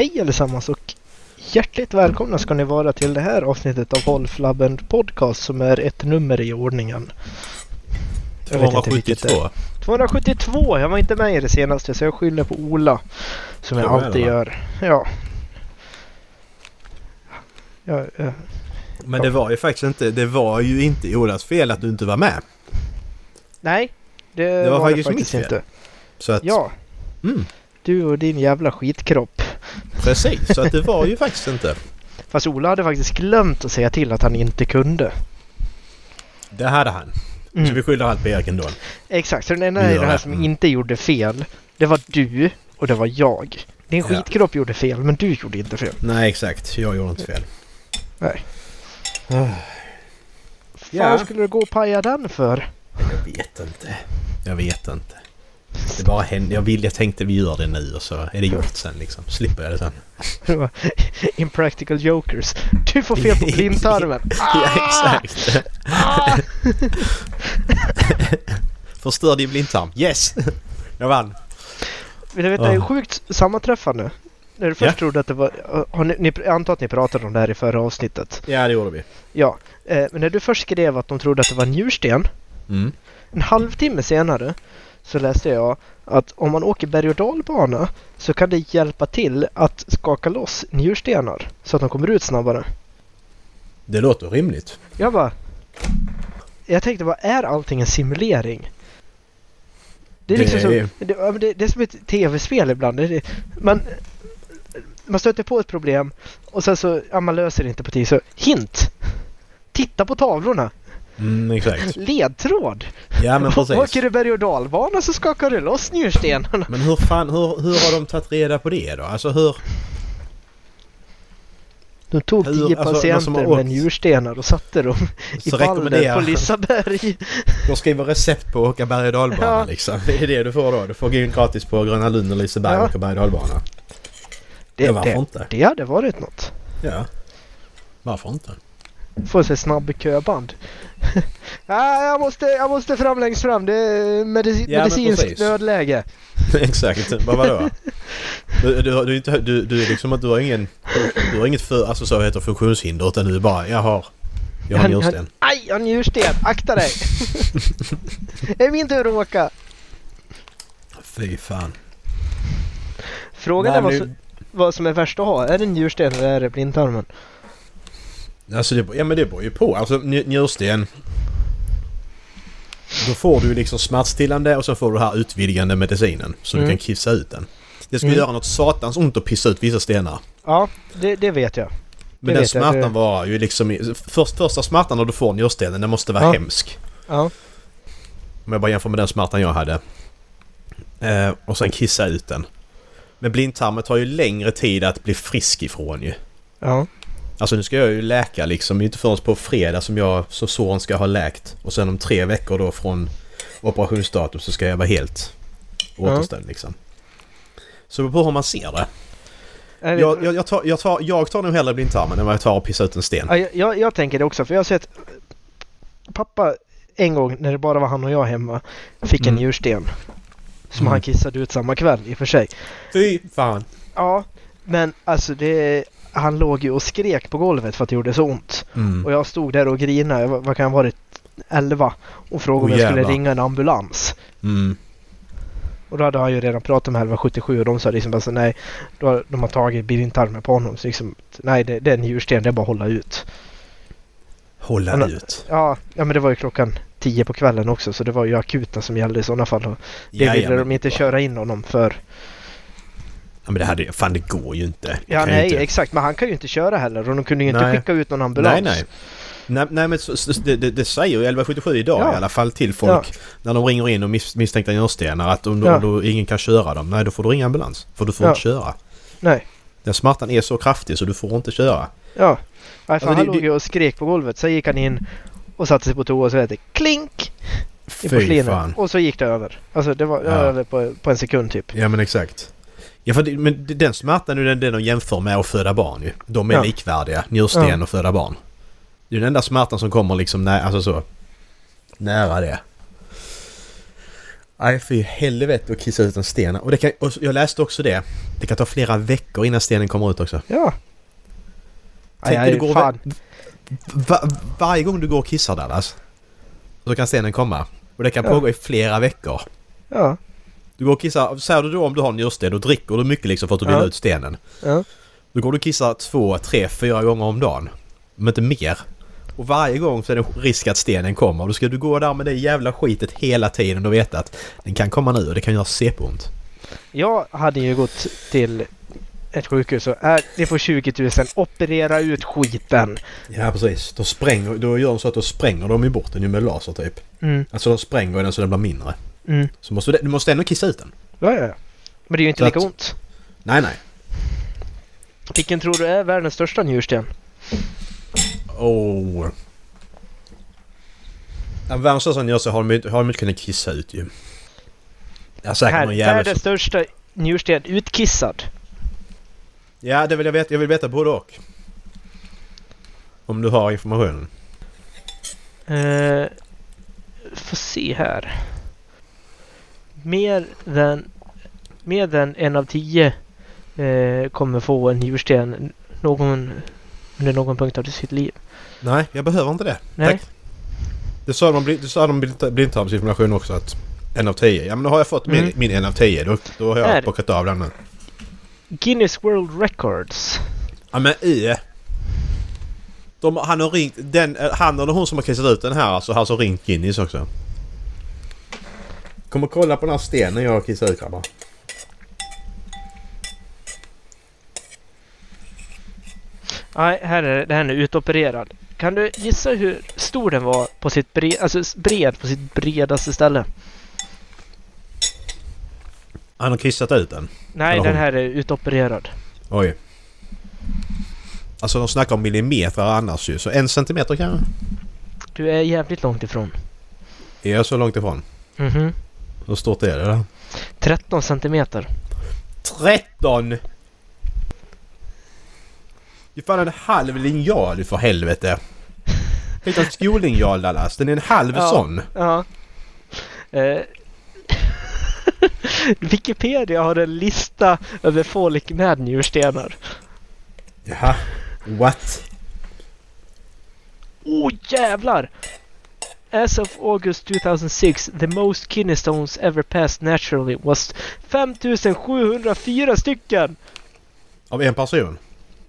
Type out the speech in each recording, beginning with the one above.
Hej allesammans och hjärtligt välkomna ska ni vara till det här avsnittet av Håll Flabben Podcast som är ett nummer i ordningen. Jag vet inte vilket det 272. är. 272! Jag var inte med i det senaste så jag skyller på Ola. Som jag jag alltid gör. Ja. Ja, ja. Men det var ju faktiskt inte, det var ju inte Olas fel att du inte var med. Nej, det, Det var var, faktiskt det mitt faktiskt fel. inte. Så att, Ja, Mm, du och din jävla skitkropp. Precis, så att det var ju faktiskt inte. Fast Ola hade faktiskt glömt att säga till att han inte kunde. Det hade han. Mm. Så vi skyller allt på Erik ändå. Exakt, så den enda Vi i det här som inte gjorde fel, det var du och det var jag. Din Ja. skitkropp gjorde fel, men du gjorde inte fel. Nej, exakt. Jag gjorde inte fel. Nej. Ah, Vad Ja. skulle du gå och paja den för? Jag vet inte. Jag vet inte. Det bara hände. Jag ville, jag tänkte vi gör det nu och så är det gjort sen liksom. Slipper jag det sen. Impractical Jokers. Du får fel på blindtarmen. Ja, exakt. Ah! Förstör din blindtarm. Yes! Jag vann. Vill du veta, det är Ah. sjukt sammanträffande. När du först Ja. trodde att det var... Har ni, ni, jag antar att ni pratade om det här i förra avsnittet. Ja, det gjorde vi. Ja. Eh, men när du först skrev att de trodde att det var en njursten. Mm. En halvtimme senare så läste jag att om man åker berg och dalbana så kan det hjälpa till att skaka loss njurstenar så att de kommer ut snabbare. Det låter rimligt. Jag bara... Jag tänkte vad är allting en simulering? Det är liksom Det så, är- det, det, det är som ett tv-spel ibland. Det, man, man stöter på ett problem och sen så, ja man löser det inte på tid. Så hint! Titta på tavlorna! Mm, exakt. Ledtråd! Ja, men precis. Åker du berg och dalbana så skakar du loss njurstenarna. Men hur fan, hur, hur har de tagit reda på det då? Alltså hur... De tog Hur- tio alltså, patienter har med åkt- njurstenar och satte dem i Balder på. Lisaberg. De skriver recept på att åka berg och dalbana Ja. liksom. Det är det du får då. Du får gå in gratis på Gröna Lund och Liseberg och Ja. åka berg och dalbana. Det, Ja, varför det, inte? det hade varit något. Ja. Varför inte? Få sig snabb köband. ah, jag, måste, jag måste fram längst fram. Det är medici- Ja, men medicinskt nödläge. Exakt. Vad vadå? Du, du, du, du, du är liksom att du har ingen... Du har inget för, alltså så heter funktionshinder utan du är bara, jag har... Jag har njursten. han- Aj, jag har njursten. Akta dig. det är min tur att åka. Fy fan. Frågan Nej, är vad, men som, vad som är värst att ha. Är det njursten eller är det blindtarmen? Alltså det, ja men det beror ju på. Alltså nj- njursten... Då får du liksom smärtstillande och så får du den här utvidgande medicinen. Så Mm. du kan kissa ut den. Det ska Mm. göra något satans ont att pissa ut vissa stenar. Ja, det, det vet jag. Men Det den jag, smärtan det- var ju liksom... Först, första smärtan när du får njurstenen, den måste vara Ja. hemsk. Ja, Om jag bara jämför med den smärtan jag hade. Eh, och sen kissa ut den. Men blindtarmen tar ju längre tid att bli frisk ifrån ju. ja. Alltså nu ska jag ju läka liksom. Det är inte förrän på fredag som jag så såren ska ha läkt. Och sen om tre veckor då från operationsdatum så ska jag vara helt återställd liksom. Så det beror på hur man ser det. Jag, jag, jag, tar, jag, tar, jag tar nog hellre blindtarmen än vad jag tar och pissa ut en sten. Ja, jag, jag, jag tänker det också, för jag har sett pappa en gång när det bara var han och jag hemma fick en Mm. njursten. Som Mm. han kissade ut samma kväll i och för sig. Fy fan! Ja, men alltså det... Han låg ju och skrek på golvet för att det gjorde så ont. Mm. Och jag stod där och grinade, vad kan jag ha varit, 11 och frågade om Åh, jag skulle ringa en ambulans. Mm. Och då hade han ju redan pratat med 1177 och de sa liksom bara så nej, då, de har tagit blindtarmen på honom. Så liksom, nej det, det är en njursten, det är bara att hålla ut. Hålla Men- ut. Ja, ja men det var ju klockan 10 på kvällen också så det var ju akuta som gällde i sådana fall. Och det Ja, ville de inte köra in honom för. Ja men det hade Fan det går ju inte. Ja nej inte. exakt, men han kan ju inte köra heller och de kunde ju inte Nej. skicka ut någon ambulans. Nej, nej. Nej, nej men så, så, det, det, säger ju 1177 idag Ja. i alla fall till folk när de ringer in och mis, misstänkta njurstenar att om, Ja. då ingen kan köra dem, nej då får du ringa ambulans. För du får Ja. inte köra. Nej. Den smärtan är så kraftig så du får inte köra. Ja. Alltså, han det- låg ju och skrek på golvet. Sen gick han in och satte sig på toa och så hette det klink i porslinet. Och så gick det över. Alltså det var Ja. över på, på en sekund typ. Ja men exakt. Ja för det, men den smärtan är den, den de jämför med att föda barn ju. De är Ja. likvärdiga, njursten Ja. och föda barn. Det är den enda smärtan som kommer liksom nä, alltså så, nära det. Nej, fy helvete att kissa ut en sten. Och, det kan, och jag läste också det. Det kan ta flera veckor innan stenen kommer ut också. Ja. Tänk Aj, aj, du går fan. Va, varje gång du går och kissar Dallas. Så kan stenen komma. Och det kan Ja. pågå i flera veckor. Ja. Du går och kissar, säger du då om du har njursten, då dricker du mycket liksom för att du vill Ja. ut stenen. Ja. Då går du och kissar två, tre, fyra gånger om dagen. Men inte mer. Och varje gång så är det risk att stenen kommer. Då ska du gå där med det jävla skitet hela tiden och veta att den kan komma nu och det kan göra CP-ont. Jag hade ju gått till ett sjukhus och äh, det får 20 000. Operera ut skiten. Ja precis. Då spränger, då gör de så att då spränger de ju bort den ju med laser typ. Mm. Alltså de spränger den så den blir mindre. Mm. Så måste du, du måste ändå kissa ut den. Ja, ja, ja. Men det är ju inte Så lika att- ont. Nej nej. Vilken tror du är världens största njursten? Oh. Den världens största njursten har de har de inte kunnat kissa ut ju. Ja säkert Här, någon jävel världens som... största njursten utkissad. Ja det vill jag veta. Jag vill veta både och. Om du har informationen. Uh, får se här. Mer än, mer än en av tio eh, kommer få en njursten någon, under någon punkt av sitt liv. Nej, jag behöver inte det. Nej. Tack. Det sa de, det sa de i blind- blindtarmsinformation också att en av tio. Ja men då har jag fått min, Mm. min en av tio. Då, då har jag Här. plockat av den nu. Guinness World Records. Ja men i. De, han har ringt, den, eh, han eller hon som har kissat ut den här alltså har alltså ringt Guinness också. Kom och kolla på den här stenen jag har kissat ut grabbar. Nej, här är den är utopererad. Kan du gissa hur stor den var på sitt bred, alltså bred på sitt bredaste ställe? Han har kissat ut den. Nej, Eller den hon. här är utopererad. Oj. Alltså de snackar om millimeter annars ju. Så en centimeter kanske? Du är jävligt långt ifrån. Är jag så långt ifrån? Mhm. Hur stort är det då? 13 centimeter. 13! Det är fan en halv linjal för helvete. Tänk en skollinjal Dallas. Den är en halv Ja. sån. Ja. Eh. Wikipedia har en lista över folk med njurstenar. Jaha. What? Oh jävlar! As of August 2006, the most kidney stones ever passed naturally was 5704 stycken! Av en person?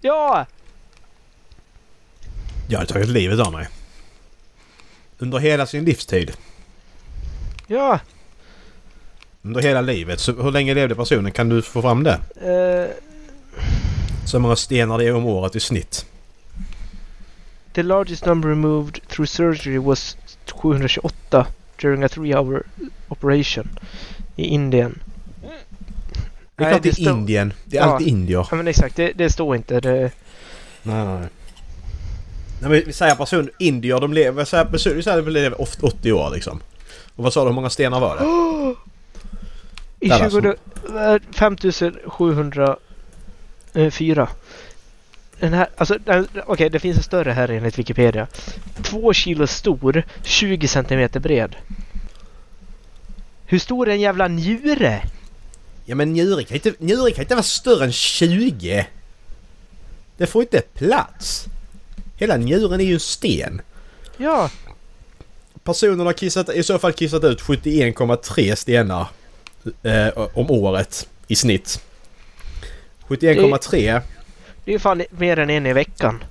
Ja! Jag hade tagit livet av mig. Under hela sin livstid. Ja! Under hela livet. Så hur länge levde personen? Kan du få fram det? Eh, Så många stenar det är om året i snitt. the largest number removed through surgery was 728 during a three hour operation i Indien. Det är Nej, klart det det är Indien. Det är Ja. alltid indier. Ja men exakt, det, det står inte. Det, Nej, nej. Nej, men vi säger person, indier, de lever, person- vi säger att de lever ofta 80 år liksom. Och vad sa du, hur många stenar var det? I Där alltså. 20, eh, 5704. Den här, alltså, okej det finns en större här enligt Wikipedia. Två kilo stor, 20 centimeter bred. Hur stor är en jävla njure? Ja men njuren kan inte, njuren kan inte vara större än 20! Det får inte plats! Hela njuren är ju en sten. Ja, Personen har kissat, i så fall kissat ut 71,3 stenar eh, om året i snitt. 71,3. Det är ju fan mer än en i veckan.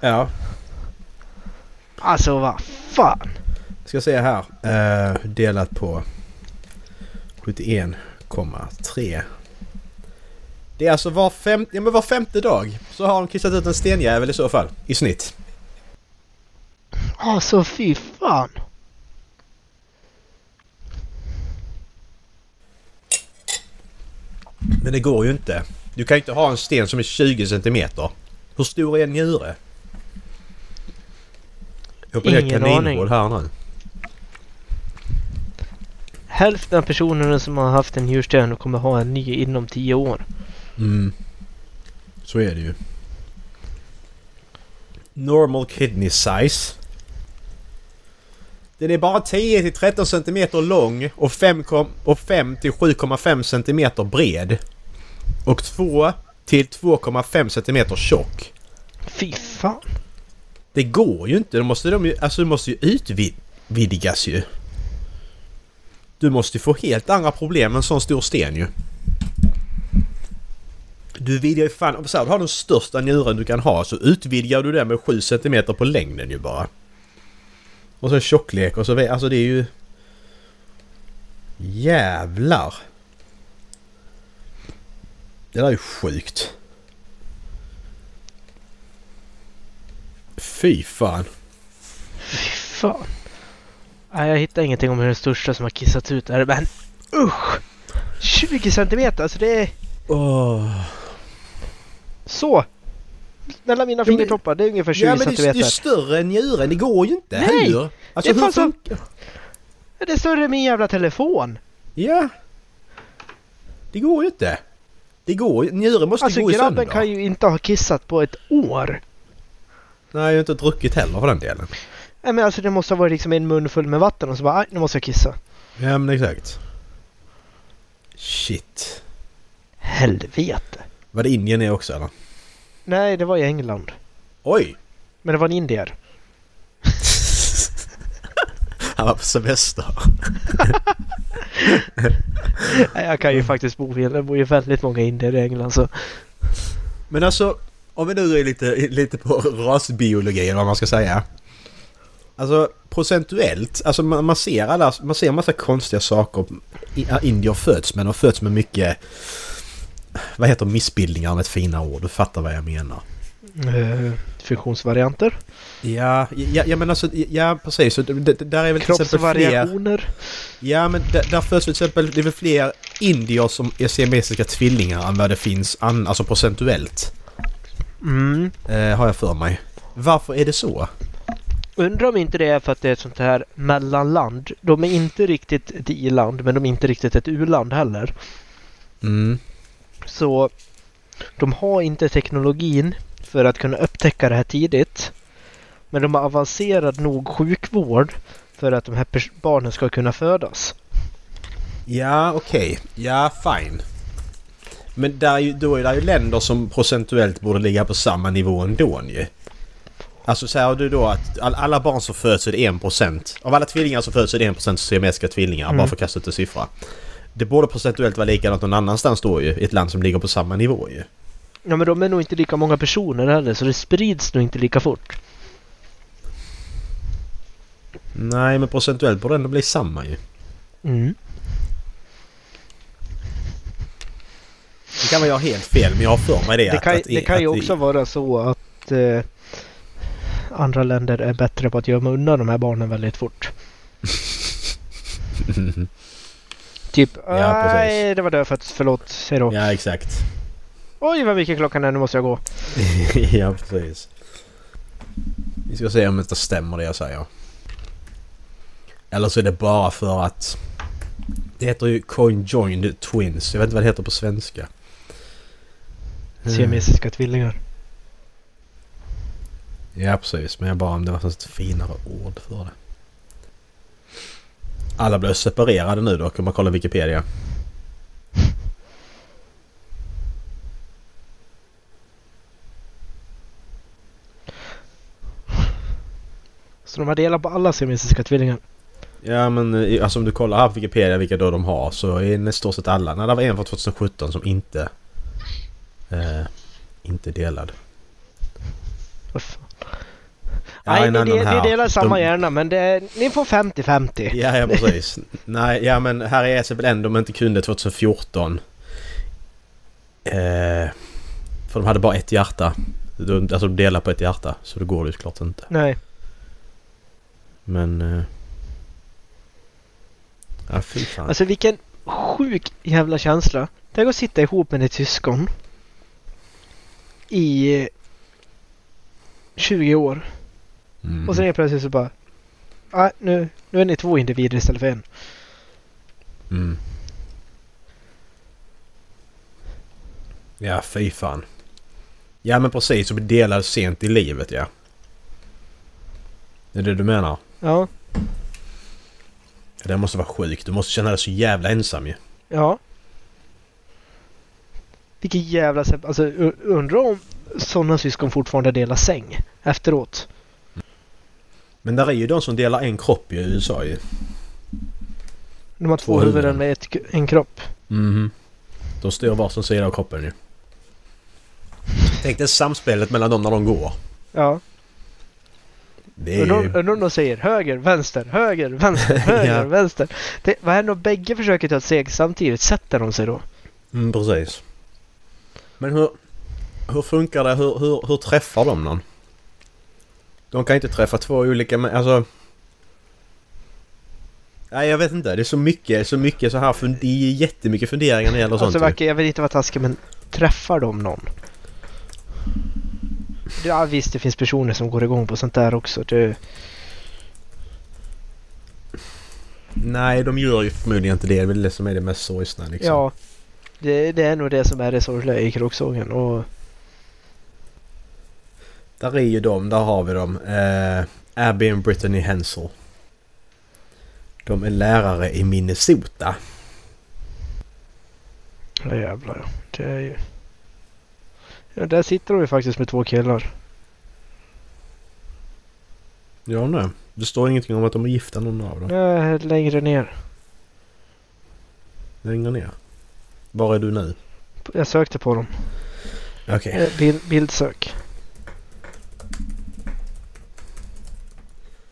Ja. Alltså vad fan. Ska se här. Eh, delat på 71,3. Det är alltså var, fem, ja, men var femte dag så har de kissat ut en stenjävel i så fall. I snitt. Alltså fy fan. Men det går ju inte. Du kan ju inte ha en sten som är 20 centimeter. Hur stor är en njure? Jag Ingen kaninhål här nu. Hälften av personerna som har haft en njursten kommer ha en ny inom 10 år. Mm. Så är det ju. Normal kidney size. Den är bara 10 till 13 cm lång och 5, kom- och 5 till 7,5 cm bred. Och 2 till 2,5 cm tjock. Fy fan. Det går ju inte. Då måste de ju, alltså det måste ju utvidgas ju. Du måste ju få helt andra problem med en sån stor sten ju. Du vidgar ju fan... om du har den största njuren du kan ha så utvidgar du den med 7 cm på längden ju bara. Och så tjocklek och så... Alltså det är ju... Jävlar! Det där är ju sjukt. Fy fan. Fy fan. Nej, jag hittar ingenting om hur den största som har kissat ut är. Men usch! 20 centimeter, alltså det är Åh. så. Mellan mina fingertoppar, det är ungefär 20 Ja men det är, det centimeter. är större än njuren. Det går ju inte. Nej! Alltså Det är hur fan. Det är större än min jävla telefon. Ja. Det går ju inte. Det går ju. Njuren måste Alltså gå i grabben sönder. kan ju inte ha kissat på ett år. Nej, jag har inte druckit heller för den delen. Nej men alltså det måste ha varit liksom en mun full med vatten och så bara, "Aj, nu måste jag kissa. Ja men exakt. Shit. Helvete. Var det Indien är också eller? Nej, det var i England. Oj! Men det var en indier. Han var på semester. Jag kan ju faktiskt bo i, det bor ju väldigt många indier i England så. Men alltså, om vi nu är lite, lite på rasbiologi eller vad man ska säga. Alltså procentuellt, alltså man, man ser alla, man ser massa konstiga saker indier föds med. De föds med mycket, vad heter missbildningar med ett fina ord? Du fattar vad jag menar. Uh, funktionsvarianter. Ja, ja, ja men alltså, ja precis. Så det, det, där är väl till exempel fler... Kroppsvariationer. Ja men där, där föds till exempel, det är väl fler indier som är siamesiska tvillingar än vad det finns, an, alltså procentuellt. Mm. Eh, har jag för mig. Varför är det så? Undrar om inte det är för att det är ett sånt här mellanland. De är inte riktigt ett i-land men de är inte riktigt ett u-land heller. Mm. Så de har inte teknologin för att kunna upptäcka det här tidigt. Men de har avancerad nog sjukvård för att de här barnen ska kunna födas. Ja, okej. Ja, fine. Men där då är det ju länder som procentuellt borde ligga på samma nivå ändå ju. Alltså säger du då att all, alla barn som föds är det 1%. Av alla tvillingar som föds är det 1% siamesiska tvillingar, Mm. bara för att kasta ut en siffra. Det borde procentuellt vara likadant någon annanstans då ju, i ett land som ligger på samma nivå ju. Ja men de är nog inte lika många personer heller så det sprids nog inte lika fort. Nej, men procentuellt borde det ändå bli samma ju. Mm. Det kan vara jag helt fel, men jag har för mig det. Det att, kan, att, det kan ju att- också vara så att eh, andra länder är bättre på att gömma undan de här barnen väldigt fort. Typ, Ja, nej det var dödfött, förlåt, hej då. ja, exakt. Oj vad mycket klockan är, nu måste jag gå. ja, precis. Vi ska se om det stämmer det jag säger. Eller så är det bara för att... Det heter ju conjoined twins. Jag vet inte vad det heter på svenska. Mm. Siamesiska tvillingar. Ja, precis. Men jag bara om det var ett finare ord för det. Alla blev separerade nu då, kan man kolla Wikipedia. Så de har delat på alla siamesiska tvillingar. Ja men eh, alltså om du kollar här på Wikipedia vilka då de har så är det stort sett alla. Nej det var en från 2017 som inte... Eh, inte delad. Vad fan. Nej, ni, de, ni delar samma De- hjärna men det, ni får 50-50. Ja, ja precis. Nej, ja men här är SFL ändå de inte kunde 2014. Eh, för de hade bara ett hjärta. De, alltså de delar på ett hjärta. Så det går ju såklart inte. Nej. Men... Eh, ja fy fan. Alltså vilken sjuk jävla känsla. Tänk att sitta ihop med ditt syskon. I eh, 20 år. Mm. Och sen helt plötsligt så bara... Ah, nu, nu är ni två individer istället för en. Mm. Ja, fy fan. Ja men precis, blir delad sent i livet ja. Är det du menar? Ja. Det måste vara sjukt. Du måste känna dig så jävla ensam ju. Ja. Vilken jävla... Alltså u- undrar om sådana syskon fortfarande delar säng efteråt. Men där är ju de som delar en kropp i USA ju. De har två Två huvuden. huvuden med ett, en kropp. Mhm. De styr varsin sida av kroppen ju. Tänk dig samspelet mellan dem när de går. Ja. Är Undrar om- de säger höger, vänster, höger, vänster, höger, Ja. vänster. Det, vad händer om bägge försöker ta ett steg samtidigt? Sätter de sig då? Mm, precis. Men hur... Hur funkar det? Hur, hur, hur träffar de någon? De kan inte träffa två olika men alltså... Nej jag vet inte. Det är så mycket, så mycket så här. Det är jättemycket funderingar när det gäller Alltså sånt. verkar, jag vill inte vara taskig men träffar de någon? Ja visst det finns personer som går igång på sånt där också. Det, Nej de gör ju förmodligen inte det. Det är väl det som är det mest sorgsna liksom. Ja. Det, det är nog det som är det sorgliga i kråksågen. Och Där är ju de, där har vi dem. Eh, Abby och Brittany Hensel. De är lärare i Minnesota. ja jävlar ja. Det är ju... Ja där sitter de ju faktiskt med två killar. Ja nej. Det står ingenting om att de är gifta någon av dem. Ja, längre ner. Längre ner. Var är du nu? Jag sökte på dem. Okej. Eh, Bild, bildsök.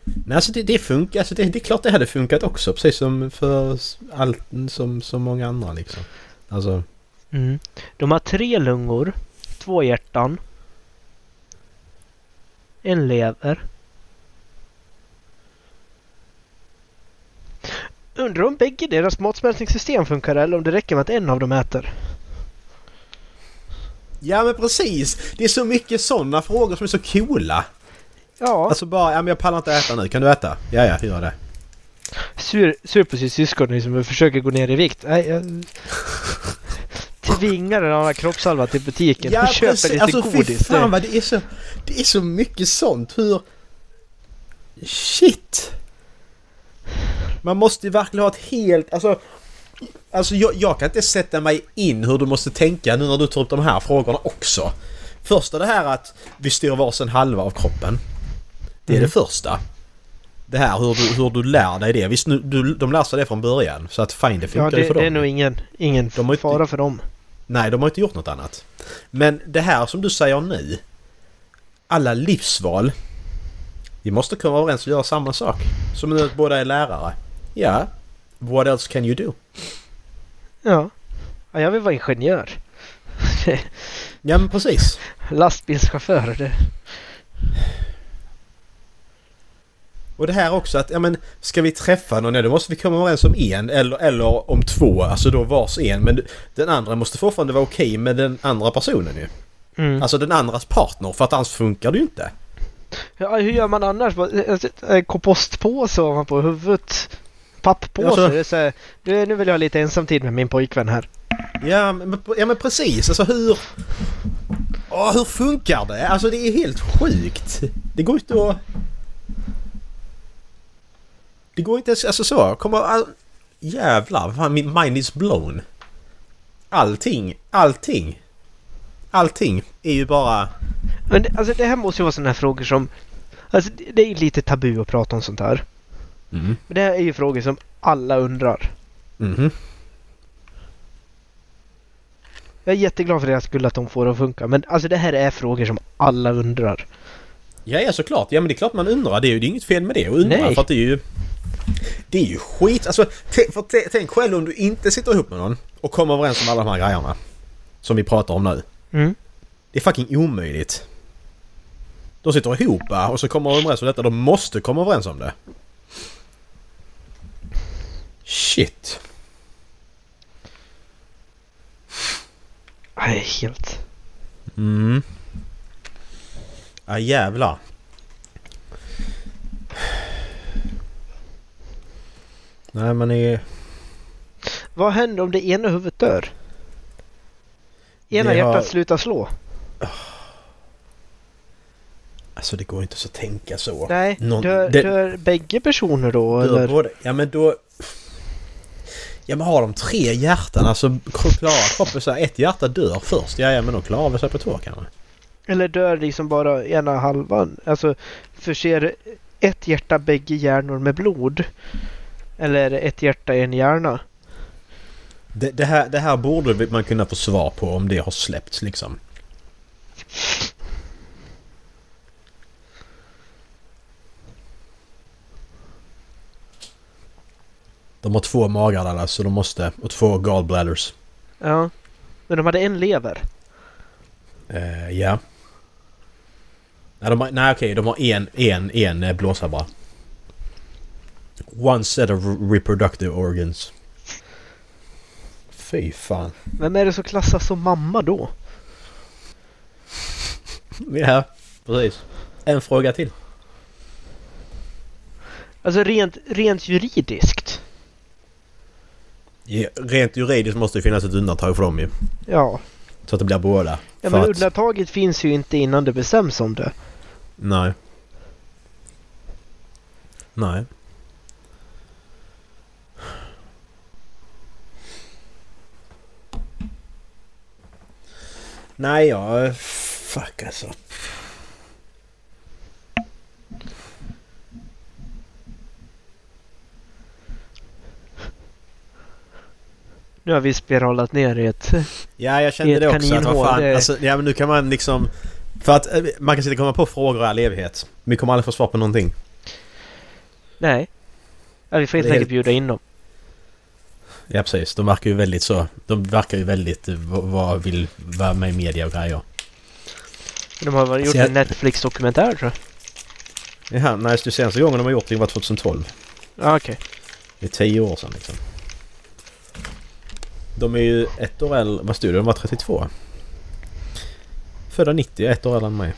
Nej alltså det, det funkar. Alltså det, det är klart det hade funkat också. Precis som för allt som så många andra liksom. Alltså. Mm. De har tre lungor, två hjärtan, en lever. Undrar om bägge deras matsmältningssystem funkar eller om det räcker med att en av dem äter. Ja men precis! Det är så mycket sådana frågor som är så coola. Ja, Alltså bara, ja men jag pallar inte äta nu. Kan du äta? Ja ja, gör det. sur, sur på sitt syskon liksom och försöker gå ner i vikt. Nej, jag tvingar den andra kroppshalva till butiken och köper lite Alltså godis. fan Det- vad det är så... Det är så mycket sånt. Hur... Shit! Man måste ju verkligen ha ett helt... Alltså... Alltså jag, jag kan inte sätta mig in hur du måste tänka nu när du tar upp de här frågorna också. Första det här att vi styr varsin halva av kroppen. Det är Mm. det första. Det här hur du, hur du lär dig det. Visst, nu, du, de lär sig det från början. Så att fine, det Ja, funkar ju det, för dem. det är nog ingen, ingen De har inte- fara för dem. Nej, de har inte gjort något annat. Men det här som du säger nu. Alla livsval. Vi måste komma överens och göra samma sak. Som nu att båda är lärare. Ja. What else can you do? Ja. ja jag vill vara ingenjör. Ja men precis. Lastbilschaufför. Det. Och det här också att, ja men ska vi träffa någon? Ja, då måste vi komma överens om en eller, eller om två. Alltså då vars en. Men den andra måste fortfarande vara okej med den andra personen ju. Mm. Alltså den andras partner. För att annars funkar det ju inte. Ja, hur gör man annars? Kompostpåse har man på huvudet. Papppåse. Alltså- Det är så här, nu vill jag ha lite ensamtid med min pojkvän här. Ja men, ja, men precis. Alltså hur... Åh, hur funkar det? Alltså det är helt sjukt. Det går inte att... Det går inte ens... Alltså så. Kommer... All... Jävlar. Min mind is blown. Allting. Allting. Allting är ju bara... Men det- alltså det här måste ju vara sådana här frågor som... Alltså det- är ju lite tabu att prata om sånt här. Mm. Men det här är ju frågor som alla undrar. Mhm. Jag är jätteglad för deras skull att de får det att funka. Men alltså det här är frågor som alla undrar. Ja, ja såklart. Ja men det är klart man undrar. Det är ju det är inget fel med det att undra. Nej. För att det är ju... Det är ju skit. Alltså tänk själv om du inte sitter ihop med någon och kommer överens om alla de här grejerna. Som vi pratar om nu. Mm. Det är fucking omöjligt. De sitter ihop och så kommer de överens om detta. De måste komma överens om det. Shit. Nej, helt... Mm. Ja jävlar. Nej man är... Vad händer om det ena huvudet dör? Ena Det hjärtat har- slutar slå. Alltså det går inte så att tänka så. Nej, Någon- dör, det- dör bägge personer då? Dör eller? både, ja men då... Ja men har de tre hjärtan, alltså klarar kroppen så här, ett hjärta dör först, ja, ja men då klarar vi sig på två kanske. Eller dör liksom bara ena halvan? Alltså förser ett hjärta bägge hjärnor med blod? Eller ett hjärta en hjärna? Det, det, här, det här borde man kunna få svar på om det har släppts liksom. De har två magar alla så de måste... Och två gallbladders. Ja. Men de hade en lever. Eh, ja. Nej, de har, nej okej, de har en, en, en blåsa bara. One set of re- reproductive organs. Fy fan. Vem är det som klassas som mamma då? Ja, precis. En fråga till. Alltså rent, rent juridiskt. Ja, rent juridiskt måste det finnas ett undantag för dem ju. Ja. Så att det blir båda. Ja men att- undantaget finns ju inte innan det bestäms om det. Nej. Nej. Nej, jag... Fuck alltså. Nu har vi spiralat ner i ett... Ja, jag kände det också. Att, vad fan, det- alltså, ja, men nu kan man liksom... För att eh, man kan sitta och komma på frågor i all evighet. Men vi kommer aldrig få svar på någonting. Nej. Ja, vi får helt enkelt helt- bjuda in dem. Ja, precis. De verkar ju väldigt så... De verkar ju väldigt... eh, Vad vill vara med i media och grejer. De har väl gjort Så jag- en Netflix-dokumentär tror jag. Jaha, nej, det senaste gången de har gjort det var 2012. Ja, okej. Det är tio år sedan liksom. De är ju ett år äldre... Vad stod det? De var 32. Födda 90, ett år äldre än mig.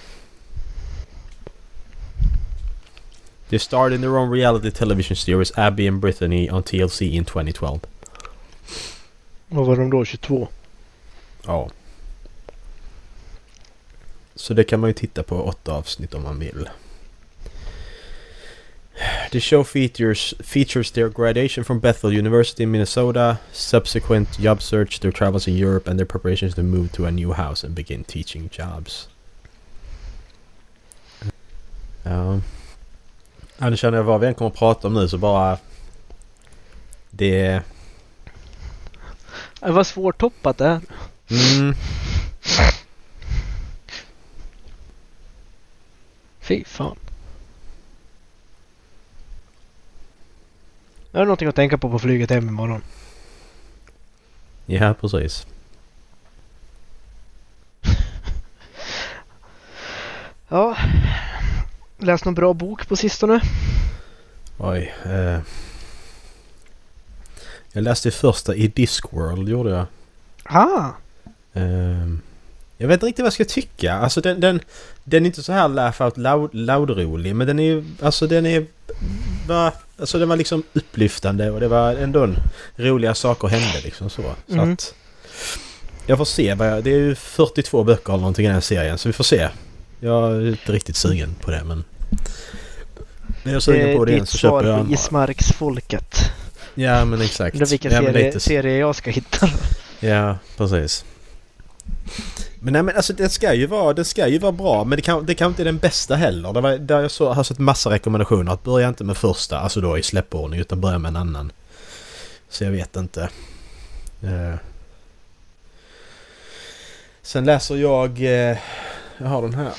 They starred in their own reality television series Abby and Brittany on TLC in 2012. Vad var de då? 22? Ja. Så det kan man ju titta på åtta avsnitt om man vill. The show features features their graduation from Bethel University in Minnesota, subsequent job search, their travels in Europe, and their preparations to move to a new house and begin teaching jobs. Um, ja. Ja, nu känner jag vad vi än kommer att prata om nu så bara... Det... Det var svårtoppat det här. Mm, Fy fan. Jag har någonting att tänka på på flyget hem imorgon. ja, precis. Ja. Läst någon bra bok på sistone? Oj. Eh. Jag läste första i Discworld gjorde jag. Ah! Ehm, jag vet inte riktigt vad jag ska tycka. Alltså den, den, den är inte så här laugh out loud, loud-rolig men den är. Alltså den är... Va, alltså den var liksom upplyftande och det var ändå en, roliga saker hände liksom så. Så Mm. att... Jag får se vad jag... Det är ju 42 böcker eller någonting i den här serien så vi får se. Jag är inte riktigt sugen på det men... När jag är sugen Det på det igen så köper jag andra. Ismarksfolket. Ja men exakt. Undrar vilken ja, serie, lite serie jag ska hitta. Ja, precis. Men nej men alltså det ska ju vara, det ska ju vara bra men det kan, det kan inte är den bästa heller. Det var, där jag så, har sett massa rekommendationer att börja inte med första, alltså då i släppordning utan börja med en annan. Så jag vet inte. Eh. Sen läser jag, eh, jag har den här.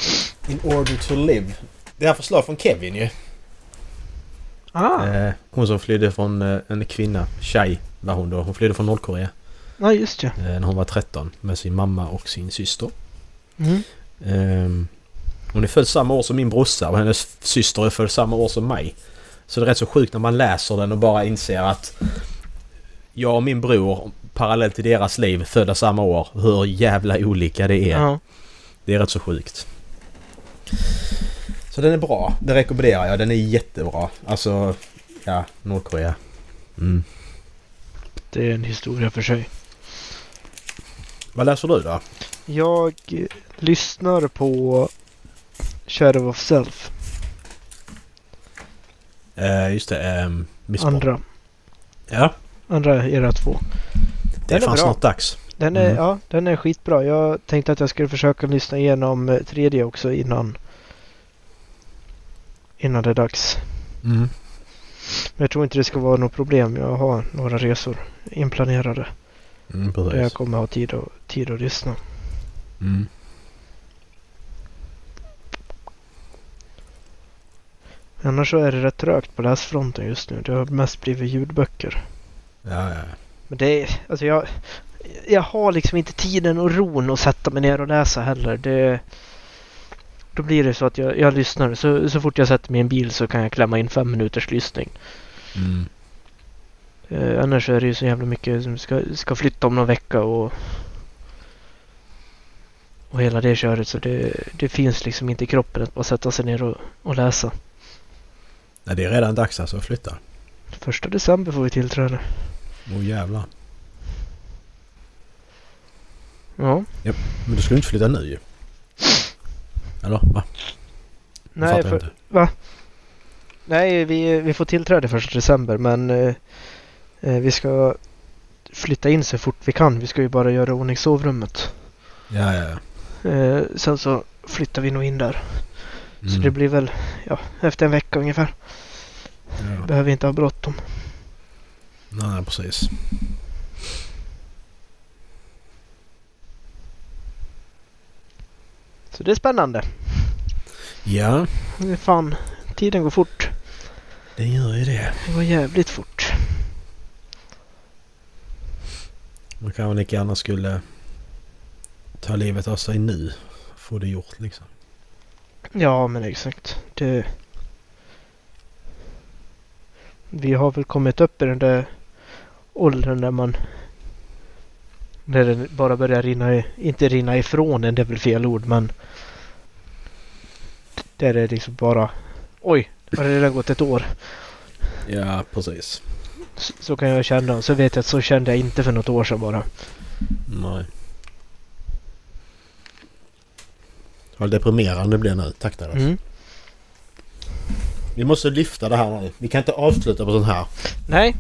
In order to live. Det här förslag från Kevin ju. Ah! Eh, hon som flydde från eh, en kvinna, tjej var hon då. Hon flydde från Nordkorea. Ja, just det. eh, när hon var 13 med sin mamma och sin syster. Mm. Ehm, hon är född samma år som min brorsa och hennes syster är född samma år som mig. Så det är rätt så sjukt när man läser den och bara inser att jag och min bror parallellt till deras liv födda samma år. Hur jävla olika det är. Ja. Det är rätt så sjukt. Så den är bra. Den rekommenderar jag. Den är jättebra. Alltså, ja, Nordkorea. Mm. Det är en historia för sig. Vad läser du då? Jag lyssnar på Shadow of Self. Eh, just det. Um, Andra. Ja. Andra era två. Det Den är är bra. snart dags. Den är, Mm. ja, den är skitbra. Jag tänkte att jag skulle försöka lyssna igenom tredje också innan. Innan det är dags. Mm. Men jag tror inte det ska vara något problem. Jag har några resor inplanerade. Mm, Där jag kommer ha tid, och, tid att lyssna. Mm. Annars så är det rätt trögt på läsfronten just nu. Det har mest blivit ljudböcker. Ja, ja. Men det är, alltså jag, jag har liksom inte tiden och ron att sätta mig ner och läsa heller. Det, då blir det så att jag, jag lyssnar. Så, så fort jag sätter mig i en bil så kan jag klämma in fem minuters lyssning. Mm. Eh, annars är det ju så jävla mycket som ska, ska flytta om någon vecka och och hela det köret. Så det, det finns liksom inte i kroppen att bara sätta sig ner och, och läsa. Nej, det är redan dags alltså att flytta. Första december får vi tillträde. Åh oh, jävlar. Ja. Men du ska ju inte flytta nu ju. Eller? Va? Nej, för, inte. Nej, vi, vi får tillträde första december men eh, eh, vi ska flytta in så fort vi kan. Vi ska ju bara göra ordning sovrummet. Ja, ja, ja. Eh, sen så flyttar vi nog in där. Så Mm. det blir väl ja, efter en vecka ungefär. Ja. Behöver inte ha bråttom. Nej, precis. Så det är spännande. Ja, Fan, tiden går fort. det gör ju det. Det går jävligt fort. Man kan väl lika gärna skulle ta livet av sig nu. Få det gjort liksom. Ja, men exakt. Det... Vi har väl kommit upp i den där åldern där man... När det bara börjar rinna, i- inte rinna ifrån en, det är väl fel ord, men... Där är det liksom bara... Oj, har det redan gått ett år? Ja, precis. Så, så kan jag känna. Och så vet jag att så kände jag inte för något år sedan bara. Nej. Vad deprimerande det blir nu. Tack där. Mm. Vi måste lyfta det här nu. Vi kan inte avsluta på sånt här. Nej,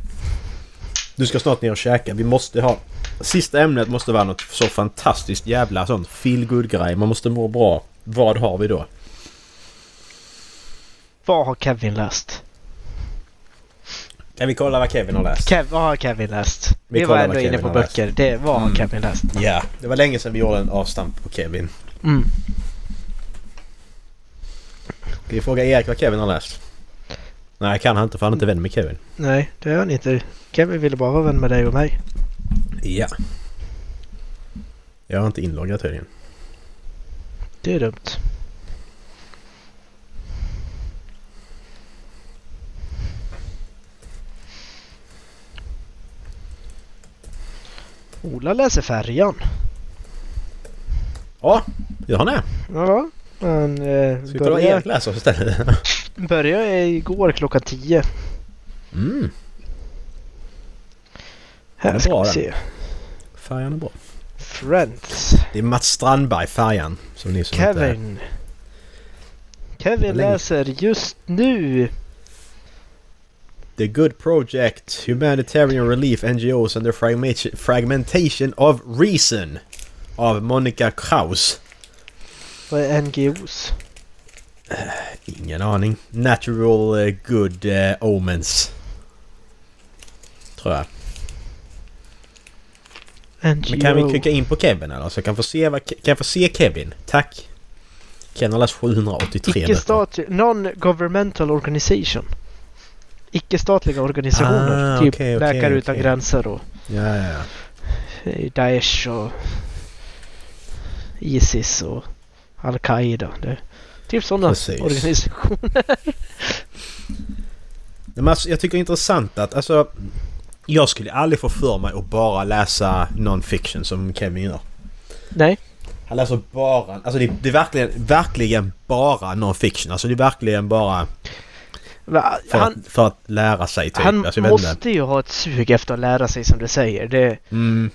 Du ska snart ner och käka. Vi måste ha... Sista ämnet måste vara något så fantastiskt jävla sånt feel good grej Man måste må bra. Vad har vi då? vad har Kevin läst? Kan vi kolla vad Kevin har läst? Kev, vad har Kevin läst? Vi Vi, var ändå inne på läst. böcker. Det, vad har Mm. Kevin läst? Ja, det var länge sedan vi gjorde en avstamp på Kevin. Mm. Ska vi fråga Erik vad Kevin har läst? Nej, kan han inte för han är inte vän med Kevin. Nej, det är han inte. Kevin ville bara vara vän med dig och mig. Ja. Jag är inte inloggad tydligen. Det är dumt. Ola läser färjan. Ja, gör han det? Ja, han eh, Ska vi började, Erik läser istället? började igår klockan 10. Mm, Här ska vi se. Färjan är bra. Friends. Det är Mats Strandberg, färjan. Som ni som inte... Kevin. Kevin Länge. läser just nu. The Good Project, Humanitarian Relief NGOs and the fragmentation, of Reason. Av Monica Kraus. Vad är NGOs? Ingen aning. Natural eh, Good eh, Omens. Tror jag. NGO. Men kan vi klicka in på Kevin eller? Så jag kan få se, vad, kan jag få se Kevin? Tack. Ken har läst 783 böcker. Icke-statlig, non-governmental organization. Icke-statliga organisationer. Ah, typ okej, Läkare utan okej. gränser och Ja, ja, ja. eh, Daesh och Isis och Al-Qaida. Det typ sådana Precis. organisationer. Men alltså, jag tycker det är intressant att alltså... Jag skulle aldrig få för mig att bara läsa non-fiction som Kevin gör. Nej. Han läser bara... Alltså det, det är verkligen, verkligen bara non-fiction. Alltså det är verkligen bara Va, för, Han, att, för att lära sig typ. han alltså, måste ju ha ett sug efter att lära sig som du säger. Det, Mm.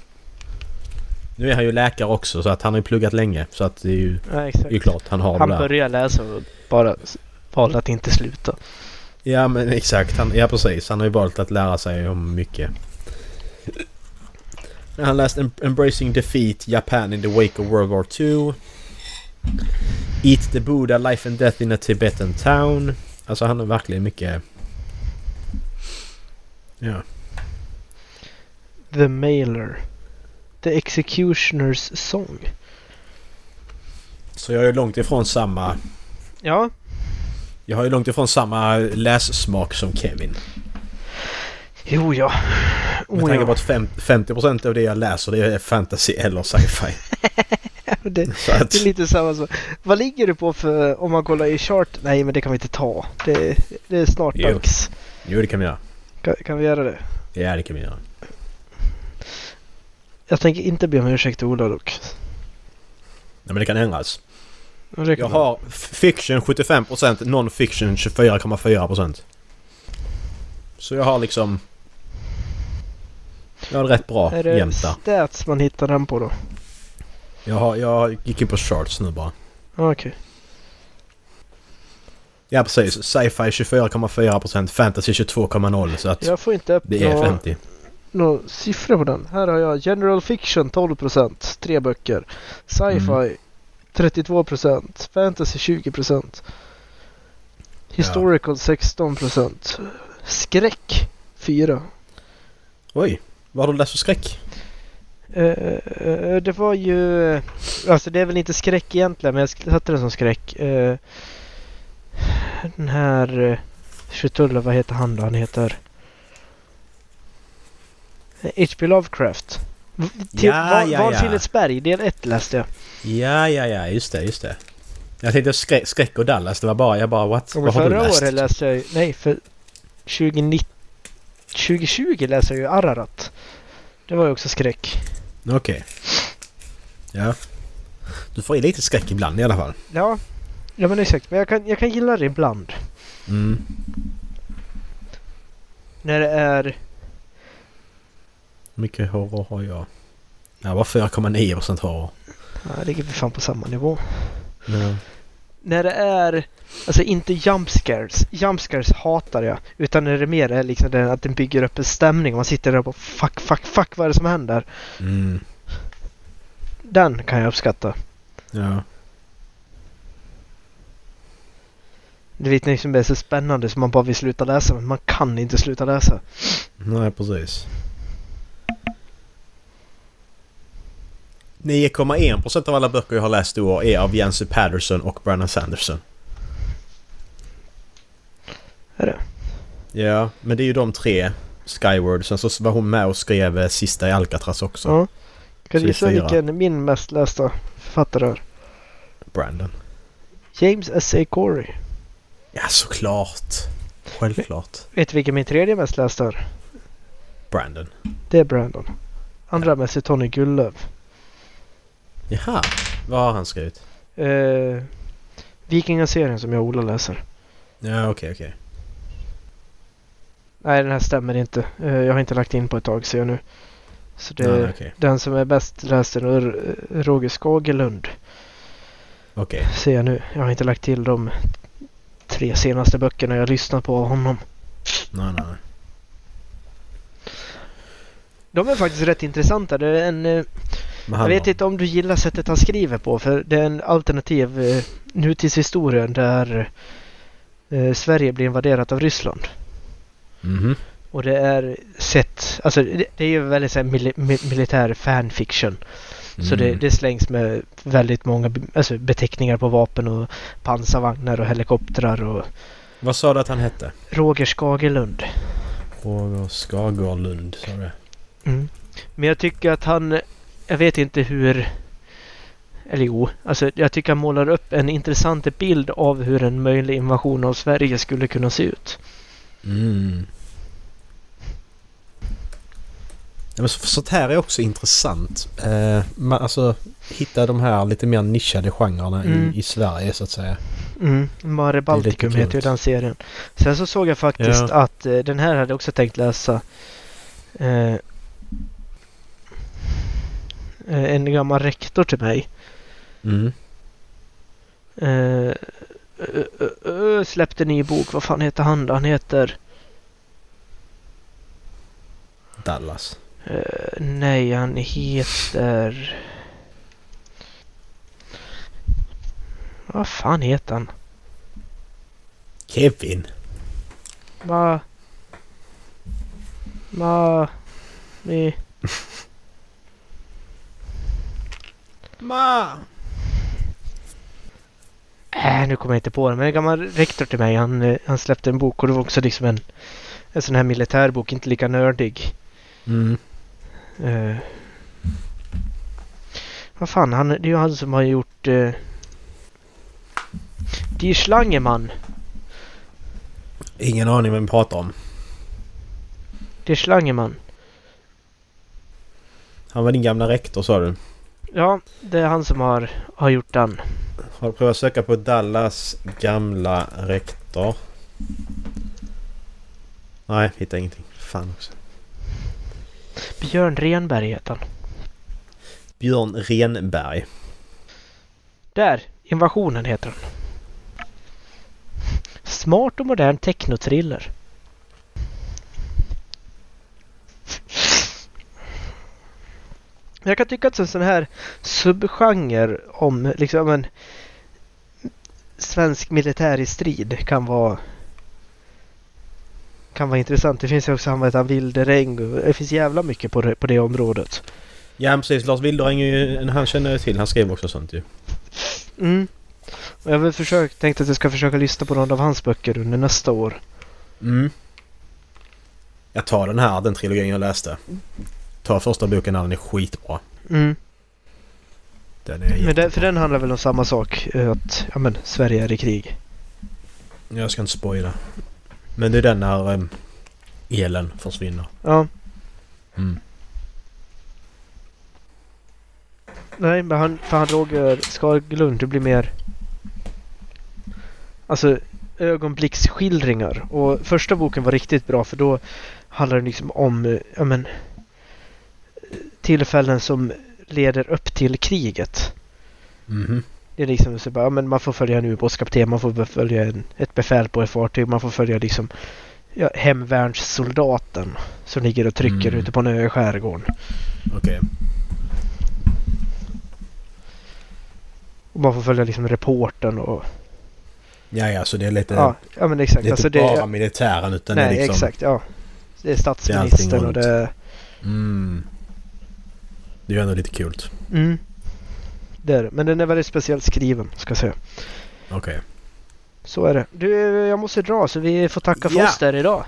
Nu är han ju läkare också så att han har ju pluggat länge. Så att det är ju, Ja, är ju klart han har Han det där. började läsa och bara valde att inte sluta. Ja men exakt. Han, ja precis. Han har ju valt att lära sig om mycket. Han läste Em- Embracing Defeat, Japan in the Wake of World War II. Eat the Buddha, Life and Death in a Tibetan Town. Alltså han har verkligen mycket... Ja. The Mailer. The Executioner's Song. Så jag är långt ifrån samma... Ja, Jag har ju långt ifrån samma lässmak som Kevin. jo ja. Med Oh, tanke på ja. att fem, 50% av det jag läser det är fantasy eller sci-fi. det, att, det är lite samma så. Vad ligger du på för om man kollar i chart? Nej, men det kan vi inte ta. Det, det är snart Jo. dags. jo det kan vi göra. Kan, kan vi göra det? Ja det kan vi göra. Jag tänker inte be om ursäkt till Ola dock. Nej men det kan ändras. Jag har fiction 75%, non-fiction 24,4%. Så jag har liksom... Jag har rätt bra Är det jämt där. stats man hittar den på då? Jag, har, jag gick in på charts nu bara. Ah, Okej. Ja precis. Sci-fi 24,4%, fantasy 22,0 så att Jag får inte upp det är några, 50. några siffror på den. Här har jag general fiction 12%, tre böcker. Sci-fi Mm. 32%, fantasy 20%. Historical 16%. Skräck 4. Oj! Vad har du läst för skräck? Eh, det var ju... Alltså det är väl inte skräck egentligen men jag satte det som skräck. Eh, den här... Uh, vad heter han då? Han heter... H.P. Lovecraft. Till Ja, Van- ja, ja. Vansinnets berg, del 1 läste jag. Ja, ja, ja. Just det, just det. Jag tänkte skräck, skräck och Dallas. Det var bara... Jag bara what? Vad har du förra läst? året läste jag ju... Nej, för 2019... 2020 läste jag ju Ararat. Det var ju också skräck. Okej. Ja. Du får i lite skräck ibland i alla fall. Ja, ja men exakt. Men jag kan, jag kan gilla det ibland. Mm. När det är... Mycket horror har jag? Jag var 4,9% horror. Ja, det ligger vi fan på samma nivå. Ja. När det är... Alltså inte jump scares. Jump scares hatar jag. Utan när det mer är liksom det, att den bygger upp en stämning och man sitter där och bara fuck, fuck, fuck vad är det som händer? Mm. Den kan jag uppskatta. Ja. Det vet liksom är så spännande så man bara vill sluta läsa men man kan inte sluta läsa. Nej, precis. 9,1% av alla böcker jag har läst i år är av Jancy Patterson och Brandon Sanderson. Är det? Ja, men det är ju de tre. Skyward. Sen så var hon med och skrev eh, Sista i Alcatraz också. Ja. Kan du gissa vilken min mest lästa författare är? Brandon. James S.A. Corey. Ja, såklart. Självklart. Vet du vilken min tredje mest lästa är? Brandon. Det är Brandon. Andra mest är Tony Gullöf. Jaha. Vad har han skrivit? Eh, Vikingaserien som jag och Ola läser. Ja, okej, okej. Nej, den här stämmer inte. Eh, jag har inte lagt in på ett tag ser jag nu. Så det, nej, okej. den som är bäst läst är nog Roger Skagerlund. Okej. Ser jag nu. Jag har inte lagt till de tre senaste böckerna jag lyssnat på av honom. Nej, nej, nej. De är faktiskt rätt intressanta. Det är en, eh, jag vet inte om du gillar sättet han skriver på. För det är en alternativ eh, nutidshistoria där eh, Sverige blir invaderat av Ryssland. Mhm. Och det är sett, alltså det, det är ju väldigt så här, mili, mi- militär fanfiction. Så det, Mm. det slängs med väldigt många alltså, beteckningar på vapen och pansarvagnar och helikoptrar och Vad sa du att han hette? Roger Skagerlund. Roger Skagerlund, sa du Mm. Men jag tycker att han, jag vet inte hur, eller jo, alltså jag tycker han målar upp en intressant bild av hur en möjlig invasion av Sverige skulle kunna se ut. Mm. Ja, men så, sånt här är också intressant. Eh, man, alltså hitta de här lite mer nischade genrerna Mm. i, i Sverige så att säga. Mm. Mare Balticum lite heter ju den serien. Sen så såg jag faktiskt Ja. att eh, den här hade jag också tänkt läsa. Eh, en gammal rektor till mig. Mm. Eh, ö, ö, ö, släppte ny bok. Vad fan heter han då? Han heter... Dallas. eh, nej, han heter... Vad fan heter han? Kevin. Ma... Ma... Mi... Ma. Äh, nu kommer jag inte på det. Men en gammal rektor till mig, han, eh, han släppte en bok och det var också liksom en, en sån här militärbok, inte lika nördig. Mm. Eh, vad fan, han, det är ju han som har gjort... Uh, Die Schlangemann. Ingen aning vem vi pratar om. Die Schlangemann. Han var din gamla rektor sa du. Ja, det är han som har, har gjort den. Har du prövat söka på Dallas gamla rektor? Nej, hittar ingenting. Fan också. Björn Renberg heter han. Björn Renberg. Där! Invasionen heter den. Smart och modern technotriller. Jag kan tycka att en sån här subgenre om liksom en svensk militär i strid kan vara kan vara intressant. Det finns ju också han Wilderäng och det finns jävla mycket på det, på det området. Ja precis, Lars Wilderäng är ju, han känner jag till. Han skrev också sånt ju. Mm. Och jag har väl försökt, tänkt att jag ska försöka lyssna på någon av hans böcker under nästa år. Mm. Jag tar den här, den trilogin jag läste. Ta första boken när den är skitbra. Mm. Den är Men den, för den handlar väl om samma sak, eh, att ja, men, Sverige är i krig. Jag ska inte spoila. Men det är den när um, elen försvinner. Ja, Mm. nej men han, för han Roger Skaglund, det blir mer alltså ögonblicksskildringar. Och första boken var riktigt bra för då handlar det liksom om eh, ja, men, tillfällen som leder upp till kriget. Mhm. Det är liksom så bara, men man får följa en ubåtskapten, man får följa en, ett befäl på ett fartyg, man får följa liksom ja, hemvärnssoldaten som ligger och trycker Mm. ute på en ö i skärgården. Okej. Och man får följa liksom reporten och Ja, ja, så det är lite... ja, ja men exakt. det är Alltså inte det, bara militären utan nej, det är liksom... exakt. Ja. Det är statsministern och runt. det... Mm. Det är ju ändå lite kul. Mm. Det är det. Men den är väldigt speciellt skriven, ska jag säga. Okej. Så är det. Du, jag måste dra så vi får tacka för Ja. oss där idag.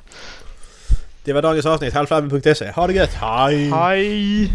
Det var dagens avsnitt. Halvflabben.se. Ha det gött. Hej! Hej!